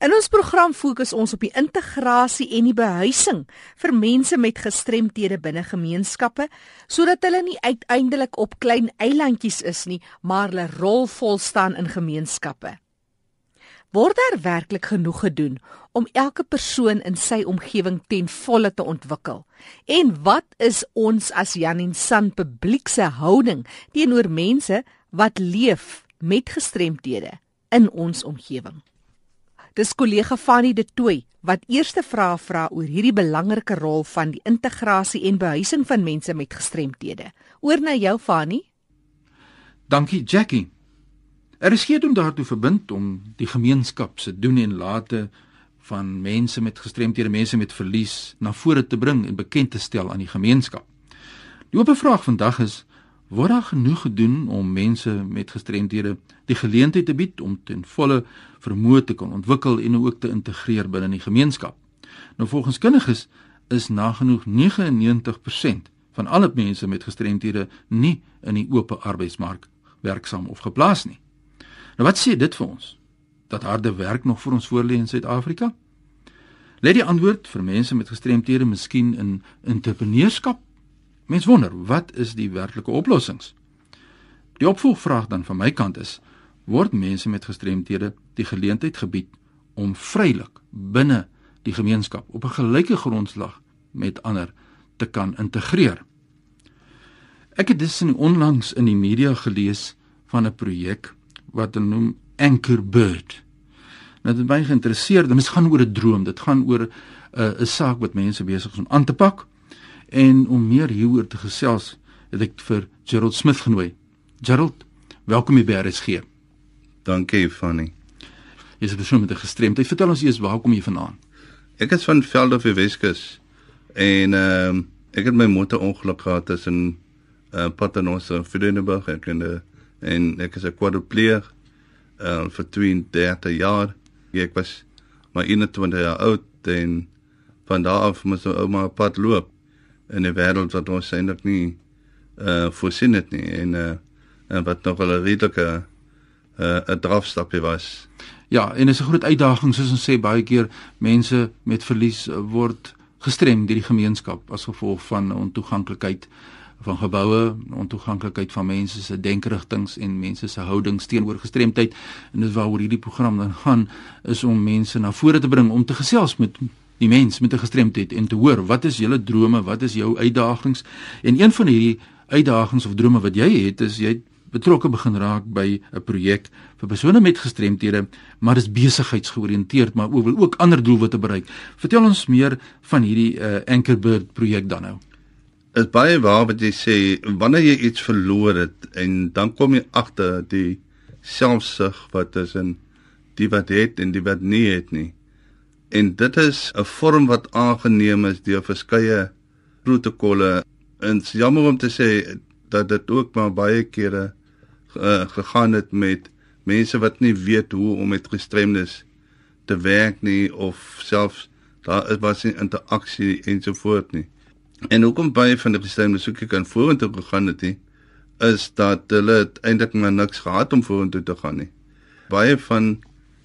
In ons program fokus ons op die integrasie en die behuising vir mense met gestremthede binne gemeenskappe sodat hulle nie uiteindelik op klein eilandjies is nie, maar hulle rolvol staan in gemeenskappe. Word daar werklik genoeg gedoen om elke persoon in sy omgewing ten volle te ontwikkel? En wat is ons as Jan en San publiek se houding teenoor mense wat leef met gestremthede in ons omgewing? Dis kollega Fanny de Tooi wat eerste vrae vra oor hierdie belangrike rol van die integrasie en behuising van mense met gestremthede. Oor na jou Fanny. Dankie Jackie. Er is geen doen daartoe verbind om die gemeenskap se doen en late van mense met gestremthede, mense met verlies na vore te bring en bekend te stel aan die gemeenskap. Die oop vraag vandag is word daar genoeg gedoen om mense met gestremthede die geleentheid te bied om ten volle vermoë te kan ontwikkel en ook te integreer binne die gemeenskap. Nou volgens kundiges is nagenoeg 99% van alle mense met gestremthede nie in die oop arbeidsmark werksaam of geplaas nie. Nou wat sê dit vir ons? Dat harde werk nog vir ons voorlê in Suid-Afrika? Lê die antwoord vir mense met gestremthede miskien in entrepreneurskap Mens wonder, wat is die werklike oplossings? Die opvolgvraag dan van my kant is: word mense met gestremthede die geleentheid gebied om vrylik binne die gemeenskap op 'n gelyke grondslag met ander te kan integreer? Ek het dus in onlangs in die media gelees van 'n projek wat hulle noem Anchor Bird. Nou dit my geïnteresseer, dit gaan oor 'n droom, dit gaan oor 'n uh, 'n saak wat mense besig is om aan te pak En om meer hieroor te gesels, het ek vir Gerald Smith genooi. Gerald, welkom by RSG. Dankie, Fanny. Jy is persoon met 'n gestremdheid. Vertel ons eers waar kom jy vandaan? Ek is van Veldhof Weskus en ehm um, ek het my motor ongeluk gehad tussen uh, Paternoster en Vredenburg ek en, uh, en ek is 'n quadripleeg uh, vir 32 jaar. Ek was maar 21 jaar oud en van daar af moes ek ouma op pad loop in 'n wêreld wat ons eintlik nie uh voorsien het nie en uh en wat nog 'n redelike uh 'n drafstapie was. Ja, en is 'n groot uitdaging soos ons sê baie keer mense met verlies word gestrem deur die gemeenskap as gevolg van ontoeganklikheid van geboue, ontoeganklikheid van mense se denkerigtings en mense se houdings teenoor gestremdheid en dit waaroor hierdie program dan gaan is om mense na vore te bring om te gesels met die mens met 'n gestremdheid en te hoor wat is julle drome, wat is jou uitdagings? En een van hierdie uitdagings of drome wat jy het is jy betrokke begin raak by 'n projek vir persone met gestremthede, maar dis besigheidsgeoriënteerd, maar ook wil ook ander doelwitte bereik. Vertel ons meer van hierdie uh, Anchorbird projek dan nou. Is baie waar wat jy sê, wanneer jy iets verloor het en dan kom jy agter die selfsug wat is in die wat het en die wat nie het nie en dit is 'n vorm wat aangeneem is deur verskeie protokolle en jammer om te sê dat dit ook maar baie kere uh, gegaan het met mense wat nie weet hoe om met gestremdes te werk nie of selfs daar is was nie interaksie ensovoort nie. En hoekom baie van die gestremdes soek ek aan vorentoe gegaan het nie is dat hulle eintlik maar niks gehad om vorentoe te gaan nie. Baie van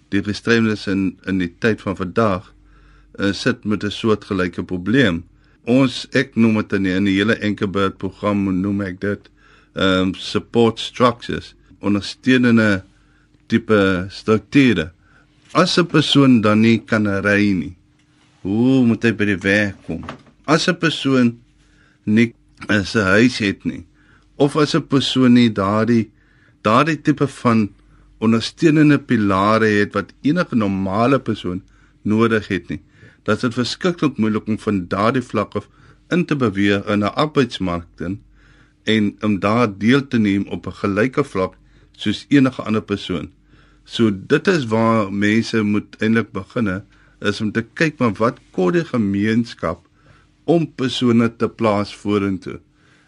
die gestremdes in in die tyd van vandag uh, sit met 'n soortgelyke probleem. Ons ek noem dit in die, in die hele Enkelbird program noem ek dit um support structures ondersteunende tipe strukture. As 'n persoon dan nie kan ry nie, hoe moet hy by die werk kom? As 'n persoon nie 'n huis het nie of as 'n persoon nie daardie daardie tipe van ondersteunende pilare het wat enige normale persoon nodig het nie. Dit verskriklik moeilik om van daardie vlak af in te beweeg in 'n arbeidsmark en om daar deel te neem op 'n gelyke vlak soos enige ander persoon. So dit is waar mense moet eintlik begin is om te kyk maar wat kort die gemeenskap om persone te plaas vorentoe.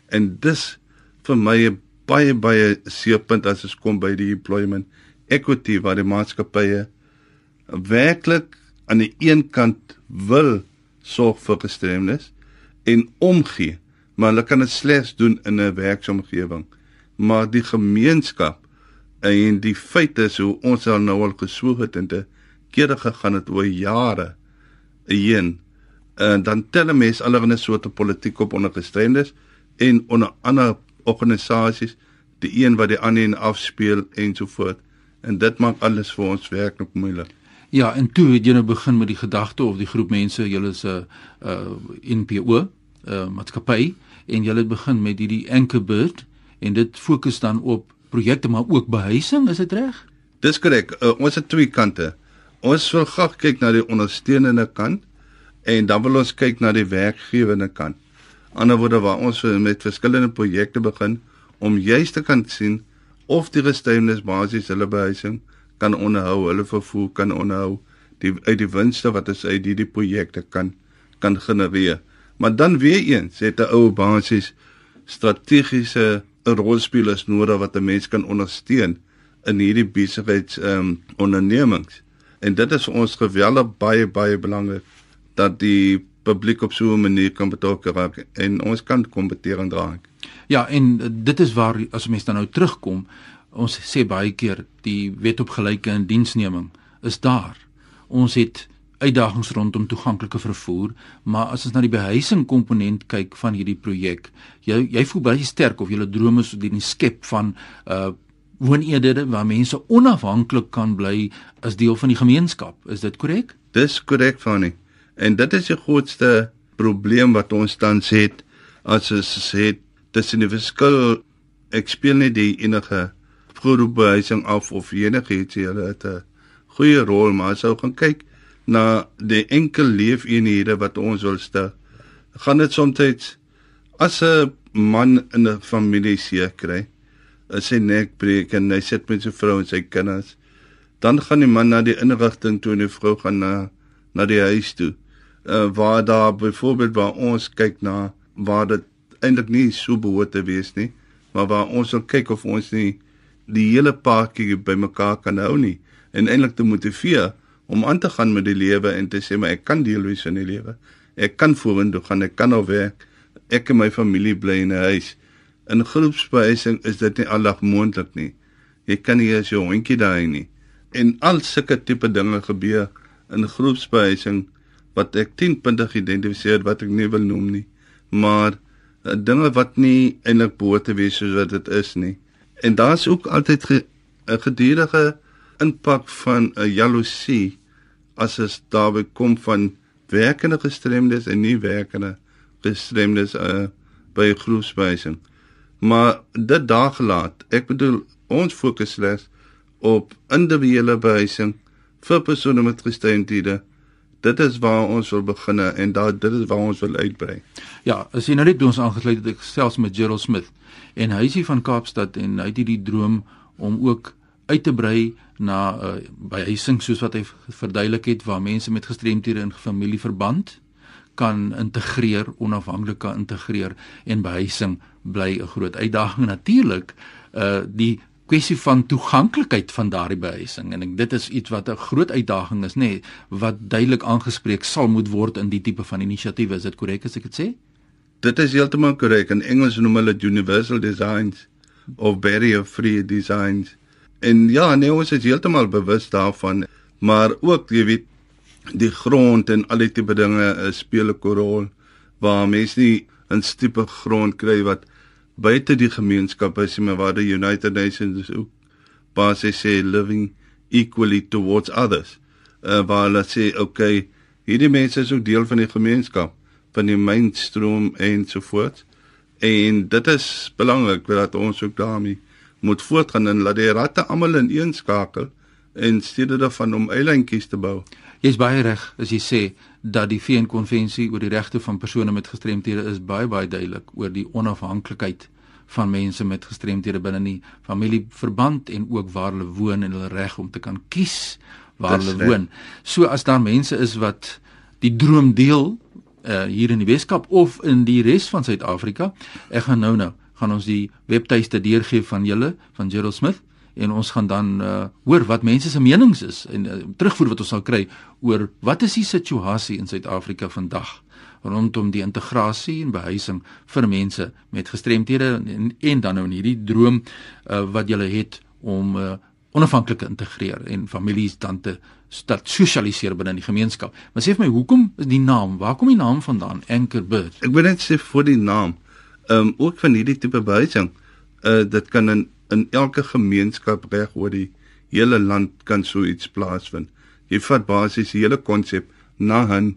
En dis vir my 'n baie baie seerpunt as dit kom by die employment equity waar die maatskappye werklik aan die een kant wil sorg vir gestremdes en omgee, maar hulle kan dit slegs doen in 'n werksomgewing. Maar die gemeenskap en die feit is hoe ons al nou al geswoeg het en te kere gegaan het oor jare heen. En dan tel 'n mens allerlei soorte politiek op onder gestremdes en onder ander organisasies, die een wat die ander afspeel en so voort. En dit maak alles vir ons werklik moeilik. Ja, en toe het jy nou begin met die gedagte of die groep mense, julle is 'n uh, uh NPO, uh, maatskappy en julle het begin met hierdie Anchorbird en dit fokus dan op projekte maar ook behuising, is dit reg? Dis korrek. Uh, ons het twee kante. Ons wil graag kyk na die ondersteunende kant en dan wil ons kyk na die werkgewende kant. Ander woorde waar ons met verskillende projekte begin om juist te kan sien of die gestuienis basies hulle behuising kan onderhou, hulle vervoer kan onderhou, die uit die winste wat ons uit hierdie projekte kan kan genereer. Maar dan weer eens het 'n ou basies strategiese rolspelers nodig wat 'n mens kan ondersteun in hierdie besigheids ehm um, ondernemings. En dit is vir ons geweldig baie baie belangrik dat die publiek op so 'n manier kan betrokke raak en ons kan kompetering dra. Ja, en dit is waar as mense dan nou terugkom, ons sê baie keer die wet op gelyke indiensneming is daar. Ons het uitdagings rondom toeganklike vervoer, maar as ons na die behuising komponent kyk van hierdie projek, jy jy voel baie sterk of julle drome is die skep van uh woonedede waar mense onafhanklik kan bly as deel van die gemeenskap. Is dit korrek? Dis korrek, Fanny. En dit is die grootste probleem wat ons tans het as ons sê tussen die verskil ek speel nie die enige groepbehuising af of enigiets hulle het 'n goeie rol maar as ou gaan kyk na die enkel leefeenhede wat ons wil stel gaan dit soms as 'n man in 'n familie seer kry as hy nek breek en hy sit met sy vrou en sy kinders dan gaan die man na die inrigting toe en die vrou gaan na na die huis toe uh, waar daar byvoorbeeld waar ons kyk na waar dit eintlik nie so behoort te wees nie maar waar ons wil kyk of ons nie die hele paartjie bymekaar kan hou nie en eintlik te motiveer om aan te gaan met die lewe en te sê maar ek kan deel wees in die lewe. Ek kan vorentoe gaan, ek kan al werk. Ek en my familie bly in 'n huis. In groepsbehuising is dit nie aldag moontlik nie. Jy kan nie as jou hondjie daai nie. En al sulke tipe dinge gebeur in groepsbehuising wat ek 10 punte geïdentifiseer wat ek nie wil noem nie. Maar uh, dinge wat nie eintlik behoort te wees soos wat dit is nie. En daar's ook altyd 'n gedurende impak van 'n jaloesie as dit daarby kom van werkende gestremdes en nie werkende gestremdes uh, by groepswysing. Maar dit daar gelaat. Ek bedoel ons fokus slegs op individuele behuising vir persone met gestremdhede. Dit is waar ons wil begin en daar dit is waar ons wil uitbrei. Ja, as jy nou net by ons aangesluit het, ek selfs met Gerald Smith en hy is hier van Kaapstad en hy het hierdie droom om ook uit te brei na uh, behuising soos wat hy verduidelik het waar mense met gestremthede in familieverband kan integreer, onafhanklik kan integreer en behuising bly 'n groot uitdaging natuurlik uh die kwessie van toeganklikheid van daardie behuising en ek dit is iets wat 'n groot uitdaging is nê nee, wat duidelik aangespreek sal moet word in die tipe van inisiatiewe is dit korrek as ek dit sê Dit is heeltemal korrek. In Engels noem hulle universal designs of barrier free designs. En ja, nee, ons is heeltemal bewus daarvan, maar ook jy weet die grond en al die tipe dinge uh, speel 'n rol waar mense nie 'n tipe grond kry wat buite die gemeenskap is, maar waar die United Nations ook basies sê living equally towards others. Uh, waar hulle sê, okay, hierdie mense is ook deel van die gemeenskap van die mainstream en so voort. En dit is belangrik dat ons ook daarmee moet voortgaan en laat die ratte almal in een skakel en steede daarvan om eilandjies te bou. Jy's baie reg as jy sê dat die VN konvensie oor die regte van persone met gestremthede is baie baie duidelik oor die onafhanklikheid van mense met gestremthede binne die familieverband en ook waar hulle woon en hulle reg om te kan kies waar Dis hulle woon. So as daar mense is wat die droom deel uh, hier in die Weskaap of in die res van Suid-Afrika, ek gaan nou nou gaan ons die webtuiste deurgee van julle van Gerald Smith en ons gaan dan uh, hoor wat mense se menings is en uh, terugvoer wat ons sal kry oor wat is die situasie in Suid-Afrika vandag rondom die integrasie en behuising vir mense met gestremthede en, en dan nou in hierdie droom uh, wat julle het om uh, onafhanklike integreer en families dan te start sosialiseer binne die gemeenskap. Maar sê vir my, hoekom is die naam? Waar kom die naam vandaan? Anchor Bird. Ek wil net sê vir die naam. Ehm um, ook van hierdie tipe behuising, uh dit kan in in elke gemeenskap reg oor die hele land kan so iets plaasvind. Jy vat basies die hele konsep na 'n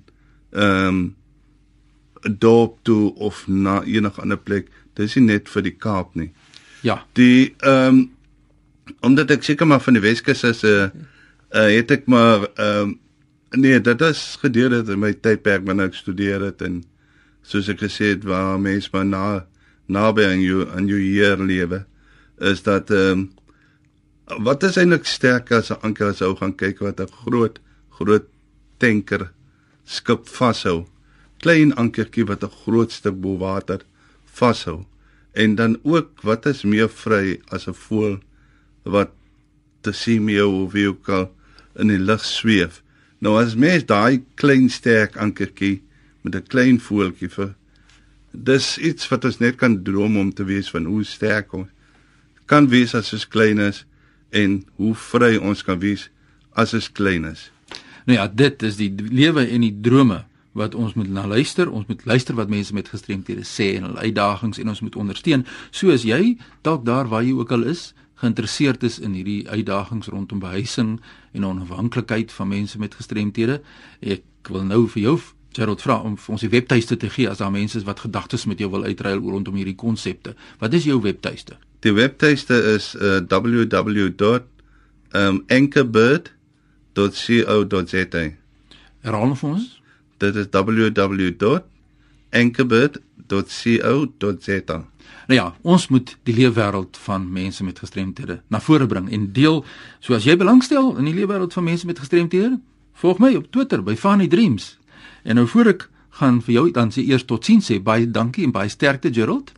ehm um, dorp toe of na enige ander plek. Dis nie net vir die Kaap nie. Ja. Die ehm um, omdat ek seker maar van die Weskus is 'n uh, uh, het ek maar ehm um, nee, dit is gedurende my tydperk wanneer ek studeer het en soos ek gesê het waar mense maar na naby aan jou aan jou hier lewe is dat ehm um, wat is eintlik sterker as 'n anker as ou gaan kyk wat 'n groot groot tanker skip vashou? Klein ankertjie wat 'n groot stuk bo water vashou. En dan ook wat is meer vry as 'n voël wat te sien mee of wie ook al in die lug sweef? Nou as mens daai klein sterk ankertjie met 'n klein voeltjie vir dis iets wat ons net kan droom om te wees van hoe sterk ons kan wees as ons klein is en hoe vry ons kan wees as ons klein is. Nou ja, dit is die lewe en die drome wat ons moet na luister. Ons moet luister wat mense met gestremthede sê en hulle uitdagings en ons moet ondersteun. So as jy dalk daar waar jy ook al is, geïnteresseerd is in hierdie uitdagings rondom behuising en onafhanklikheid van mense met gestremthede, ek wil nou vir jou Gerald vra om vir ons die webtuiste te gee as daar mense is wat gedagtes met jou wil uitruil rondom hierdie konsepte. Wat is jou webtuiste? Die webtuiste is uh, www.anchorbird.co.za. Herhaal vir ons. Dit is www.anchorbird.co.za. Nou ja, ons moet die leefwêreld van mense met gestremthede na vore bring en deel. So as jy belangstel in die leefwêreld van mense met gestremthede, volg my op Twitter by Funny Dreams. En nou voor ek gaan vir jou dan sê eers totsiens sê baie dankie en baie sterkte Gerald.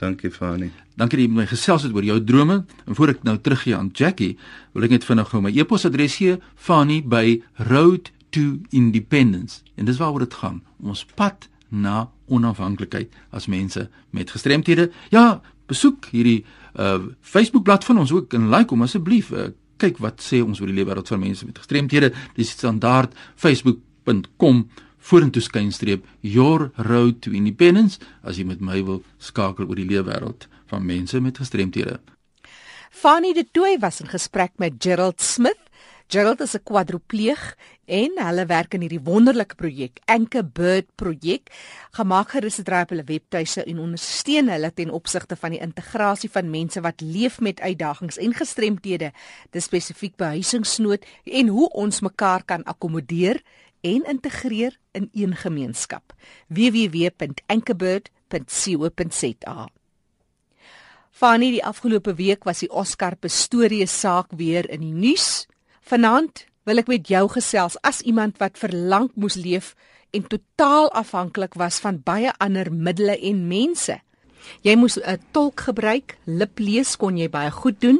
Dankie Fani. Dankie dat jy my gesels het oor jou drome en voor ek nou teruggee aan Jackie, wil ek net vinnig gou my e-posadres gee Fani by Road to Independence. En dis waaroor dit gaan. Ons pad na onafhanklikheid as mense met gestremthede. Ja, besoek hierdie uh Facebook bladsy van ons ook en like hom asseblief. Uh, kyk wat sê ons oor die lewe wêreld van mense met gestremthede. Dis standaard facebook.com vorentoe skynstreep your road to independence as jy met my wil skakel oor die lewe wêreld van mense met gestremthede. Fanny de Tooi was in gesprek met Gerald Smith. Gerald is 'n kwadropleeg en hulle werk in hierdie wonderlike projek, Anchor Bird projek, gemaak gerus het op hulle webtuise en ondersteun hulle ten opsigte van die integrasie van mense wat leef met uitdagings en gestremthede, dis spesifiek behuisingsnood en hoe ons mekaar kan akkommodeer en integreer in een gemeenskap. www.anchorbird.co.za Fanny, die afgelope week was die Oscar Pistorius saak weer in die nuus. Vanaand wil ek met jou gesels as iemand wat verlang moes leef en totaal afhanklik was van baie ander middele en mense. Jy moes 'n tolk gebruik, liplees kon jy baie goed doen.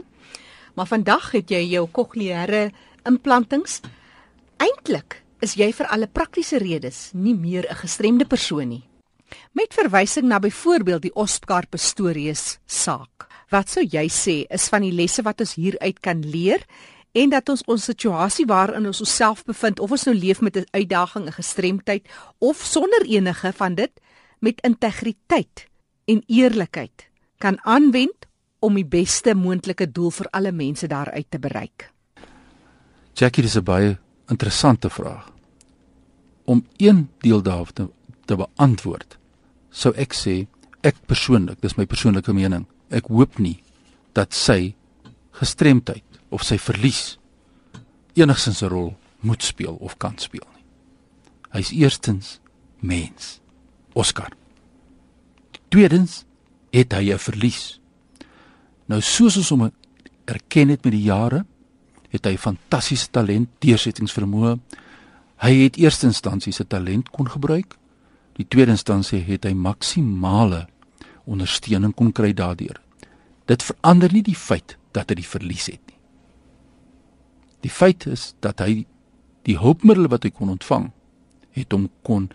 Maar vandag het jy jou kokleaire implantings eintlik is jy vir alle praktiese redes nie meer 'n gestremde persoon nie. Met verwysing na byvoorbeeld die Oscar Pistorius saak. Wat sou jy sê is van die lesse wat ons hieruit kan leer en dat ons ons situasie waarin ons osself bevind of ons nou leef met 'n uitdaging, 'n gestremdheid of sonder enige van dit met integriteit en eerlikheid kan aanwend om die beste moontlike doel vir alle mense daaruit te bereik. Jackie, dis 'n baie interessante vraag. Om een deel daarvan te, te beantwoord, sou ek sê ek persoonlik, dis my persoonlike mening, ek hoop nie dat sy gestremdheid of sy verlies enigsins 'n rol moet speel of kan speel nie. Hy's eerstens mens. Oscar. Tweedens het hy 'n verlies. Nou soos ons hom erken het met die jare, het hy fantastiese talent, deursettingsvermoë. Hy het eerste instansie se talent kon gebruik. Die tweede instansie het hy maksimale ondersteuning kon kry daardeur. Dit verander nie die feit dat hy die verlies het nie. Die feit is dat hy die hulpmiddels wat hy kon ontvang, het hom kon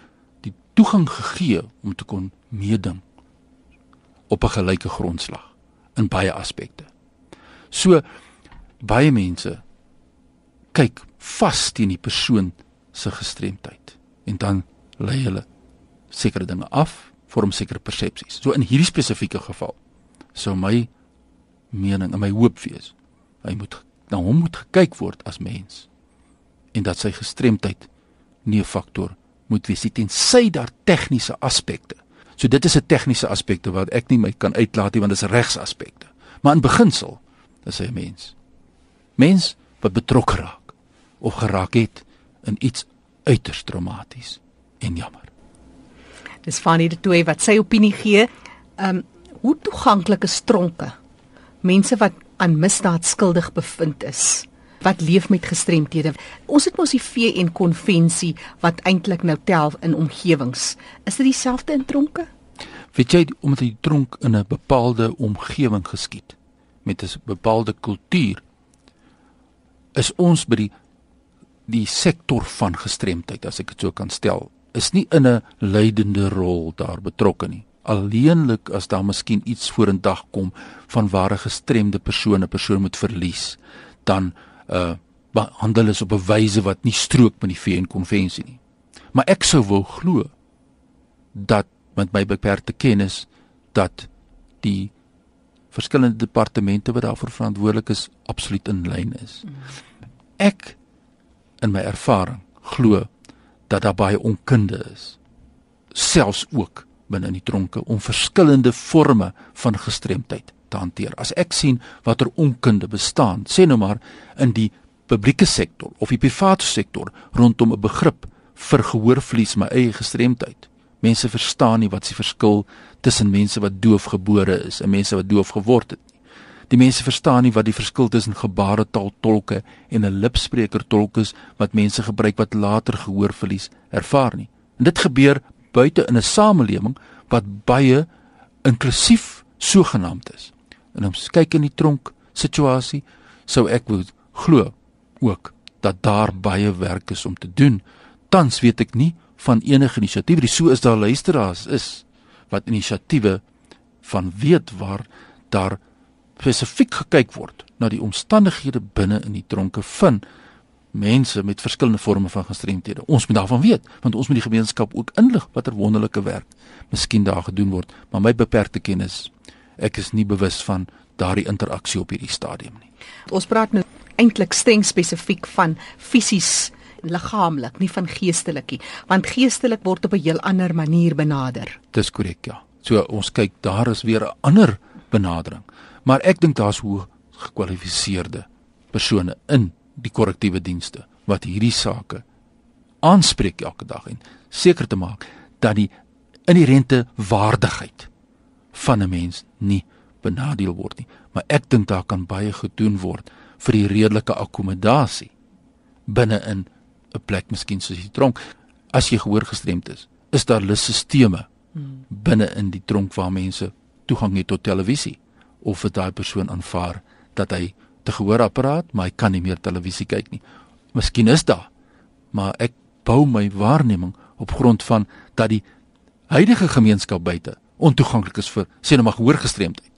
die toegang gegee om te kon meeding op 'n gelyke grondslag in baie aspekte. So baie mense kyk vas teen die persoon se gestremdheid en dan lei hulle sekere dinge af, vorm sekere persepsies. So in hierdie spesifieke geval sou my mening en my hoop wees, hy moet na hom moet gekyk word as mens en dat sy gestremdheid nie 'n faktor moet wees tensy daar tegniese aspekte. So dit is 'n tegniese aspekte wat ek nie my kan uitlaat nie want dit is regsaspekte. Maar in beginsel is hy 'n mens. Mens wat betrokke raak of geraak het in iets uiters traumaties en jammer. Dis Fanny de Toey wat sy opinie gee. Ehm um, hoe toeganklik is tronke? Mense wat aan misdaad skuldig bevind is wat leef met gestremthede. Ons het mos die VN konvensie wat eintlik nou tel in omgewings. Is dit dieselfde in tronke? Weet jy omdat die tronk in 'n bepaalde omgewing geskied met 'n bepaalde kultuur is ons by die die sektor van gestremdheid as ek dit so kan stel is nie in 'n leidende rol daar betrokke nie. Alleenlik as daar miskien iets vorendag kom van ware gestremde persone persoon moet verlies dan uh handel is op 'n wyse wat nie strook met die VN konvensie nie. Maar ek sou wou glo dat met my beperkte kennis dat die verskillende departemente wat daarvoor verantwoordelik is absoluut in lyn is. Ek in my ervaring glo dat daar baie onkunde is selfs ook binne in die tronke om verskillende forme van gestremdheid te hanteer. As ek sien watter onkunde bestaan, sê nou maar in die publieke sektor of die private sektor rondom 'n begrip vir gehoorverlies my eie gestremdheid. Mense verstaan nie wat se verskil tussen mense wat doof gebore is en mense wat doof geword het. Die mense verstaan nie wat die verskil tussen gebaretaal tolke en 'n lipspreker tolk is wat mense gebruik wat later gehoorverlies ervaar nie. En dit gebeur buite in 'n samelewing wat baie inklusief sogenaamd is. En ons kyk in die tronk situasie sou ek wou glo ook dat daar baie werk is om te doen. Tans weet ek nie van enige inisiatief, dis so is daar luisteraars is wat inisiatiewe van weet waar daar spesifiek gekyk word na die omstandighede binne in die tronke van mense met verskillende forme van gestremthede. Ons moet daarvan weet, want ons moet die gemeenskap ook inlig watter wonderlike werk miskien daar gedoen word, maar my beperkte kennis, ek is nie bewus van daardie interaksie op hierdie stadium nie. Ons praat nou eintlik streng spesifiek van fisies liggaamlik, nie van geestelik nie, want geestelik word op 'n heel ander manier benader. Dis korrek, ja. So ons kyk, daar is weer 'n ander benadering. Maar ek dink daar's hoe gekwalifiseerde persone in die korrektiewe dienste wat hierdie sake aanspreek elke dag en seker te maak dat die inherente waardigheid van 'n mens nie benadeel word nie. Maar ek dink daar kan baie gedoen word vir die redelike akkommodasie binne in 'n plek miskien soos die tronk. As jy gehoor gestremd is, is daar lysstelsels binne in die tronk waar mense toegang het tot televisie of vir daai persoon aanvaar dat hy te gehoorapparaat, maar hy kan nie meer televisie kyk nie. Miskien is daar, maar ek bou my waarneming op grond van dat die huidige gemeenskap buite ontoeganklik is vir sê nou maar gehoorgestremdheid.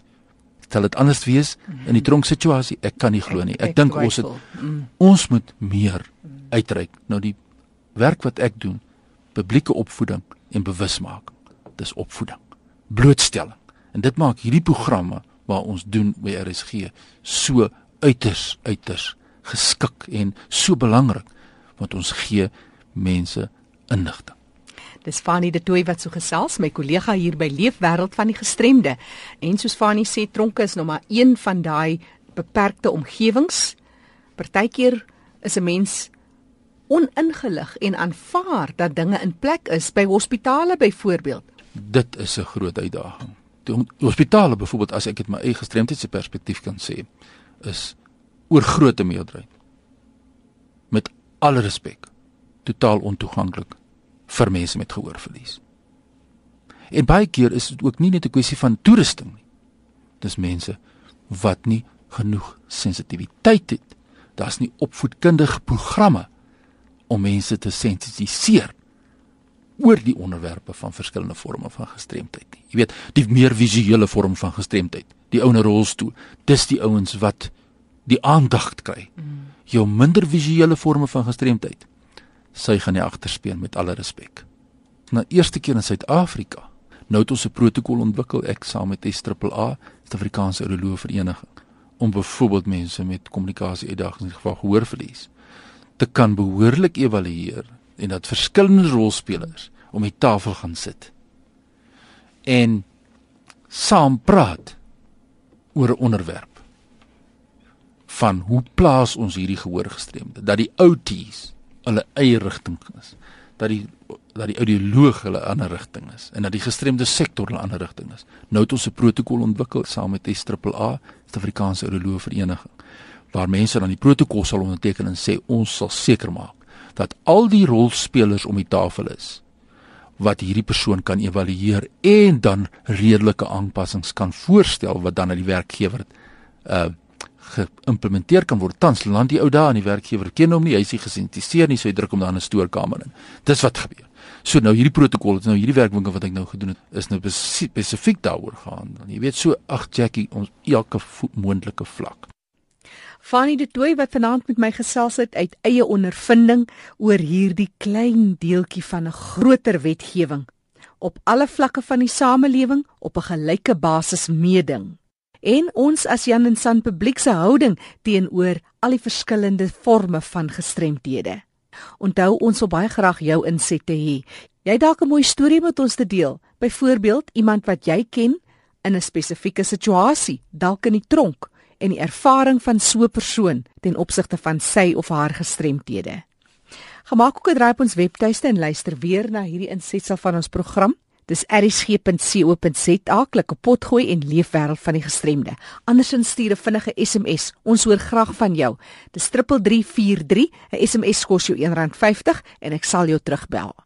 Stel dit anders wees in die tronksituasie, ek kan nie glo nie. Ek, ek dink ons het mm. ons moet meer uitreik nou die werk wat ek doen, publieke opvoeding en bewusmaking. Dis opvoeding, blootstelling. En dit maak hierdie programme waar ons doen by RSG so uiters uiters geskik en so belangrik want ons gee mense inligting. Dis Fanie de Tooi wat so gesels my kollega hier by Leefwêreld van die gestremde. En soos Fanie sê, tronke is nog maar een van daai beperkte omgewings. Partykeer is 'n mens oningelig en aanvaar dat dinge in plek is by hospitale byvoorbeeld. Dit is 'n groot uitdaging. Hospitale byvoorbeeld as ek dit my eie gestremdhede perspektief kan sê, is oor grootte meerderheid met alle respek totaal ontoeganklik vir mense met gehoorverlies. En baie keer is dit ook nie net 'n kwessie van toerusting nie. Dis mense wat nie genoeg sensitiwiteit het. Daar's nie opvoedkundige programme om mense te sensitiseer oor die onderwerpe van verskillende forme van gestremdheid nie. Jy weet, die meer visuele vorm van gestremdheid, die ouer rolstoel, dis die ouens wat die aandag kry. Jou minder visuele forme van gestremdheid sy gaan nie agterspeen met alle respek. Na eerste keer in Suid-Afrika nou het ons 'n protokol ontwikkel ek saam met SAAA, Suid-Afrikaanse Urologie Vereniging, om byvoorbeeld mense met kommunikasie uitdagings in geval gehoorverlies te kan behoorlik evalueer en dat verskillende rolspelers om die tafel gaan sit en saam praat oor 'n onderwerp van hoe plaas ons hierdie gehoorgestremde dat die outies hulle eie rigting is dat die dat die audioloog hulle ander rigting is en dat die gestremde sektor hulle ander rigting is. Nou het ons 'n protokol ontwikkel saam met SAAA Suid-Afrikaanse Audioloog Vereniging waar mense dan die protokol sal onderteken en sê ons sal seker maak dat al die rolspelers om die tafel is wat hierdie persoon kan evalueer en dan redelike aanpassings kan voorstel wat dan aan die werkgewer uh geïmplementeer kan word. Tans land die ou dae aan die werkgewer ken hom nie, hy is nie gesentiseer nie, so hy druk hom dan in 'n stoorkamer in. Dis wat gebeur. So nou hierdie protokol, nou hierdie werkwinkel wat ek nou gedoen het, is nou spesifiek daaroor gaan. Jy weet so ag Jackie, ons elke moontlike vlak. Fanny de Tooi wat vanaand met my gesels het uit eie ondervinding oor hierdie klein deeltjie van 'n groter wetgewing op alle vlakke van die samelewing op 'n gelyke basis meeding. En ons as Jan en San publiek se houding teenoor al die verskillende forme van gestremthede. Onthou ons wil baie graag jou insette hê. Jy dalk 'n mooi storie met ons te deel, byvoorbeeld iemand wat jy ken in 'n spesifieke situasie, dalk in die tronk en die ervaring van so 'n persoon ten opsigte van sy of haar gestremthede. Gemaak ook 'n draai op ons webtuiste en luister weer na hierdie insetsel van ons program. Dis erisg.co.za klik op potgooi en leef wêreld van die gestremde. Andersins stuur 'n vinnige SMS. Ons hoor graag van jou. Dis 3343. 'n SMS kos jou R1.50 en ek sal jou terugbel.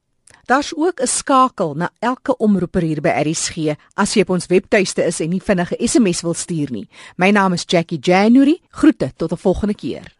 Daar's ook 'n skakel na elke omroeper hier by RSG as jy op ons webtuiste is en nie vinnige SMS wil stuur nie. My naam is Jackie January. Groete tot 'n volgende keer.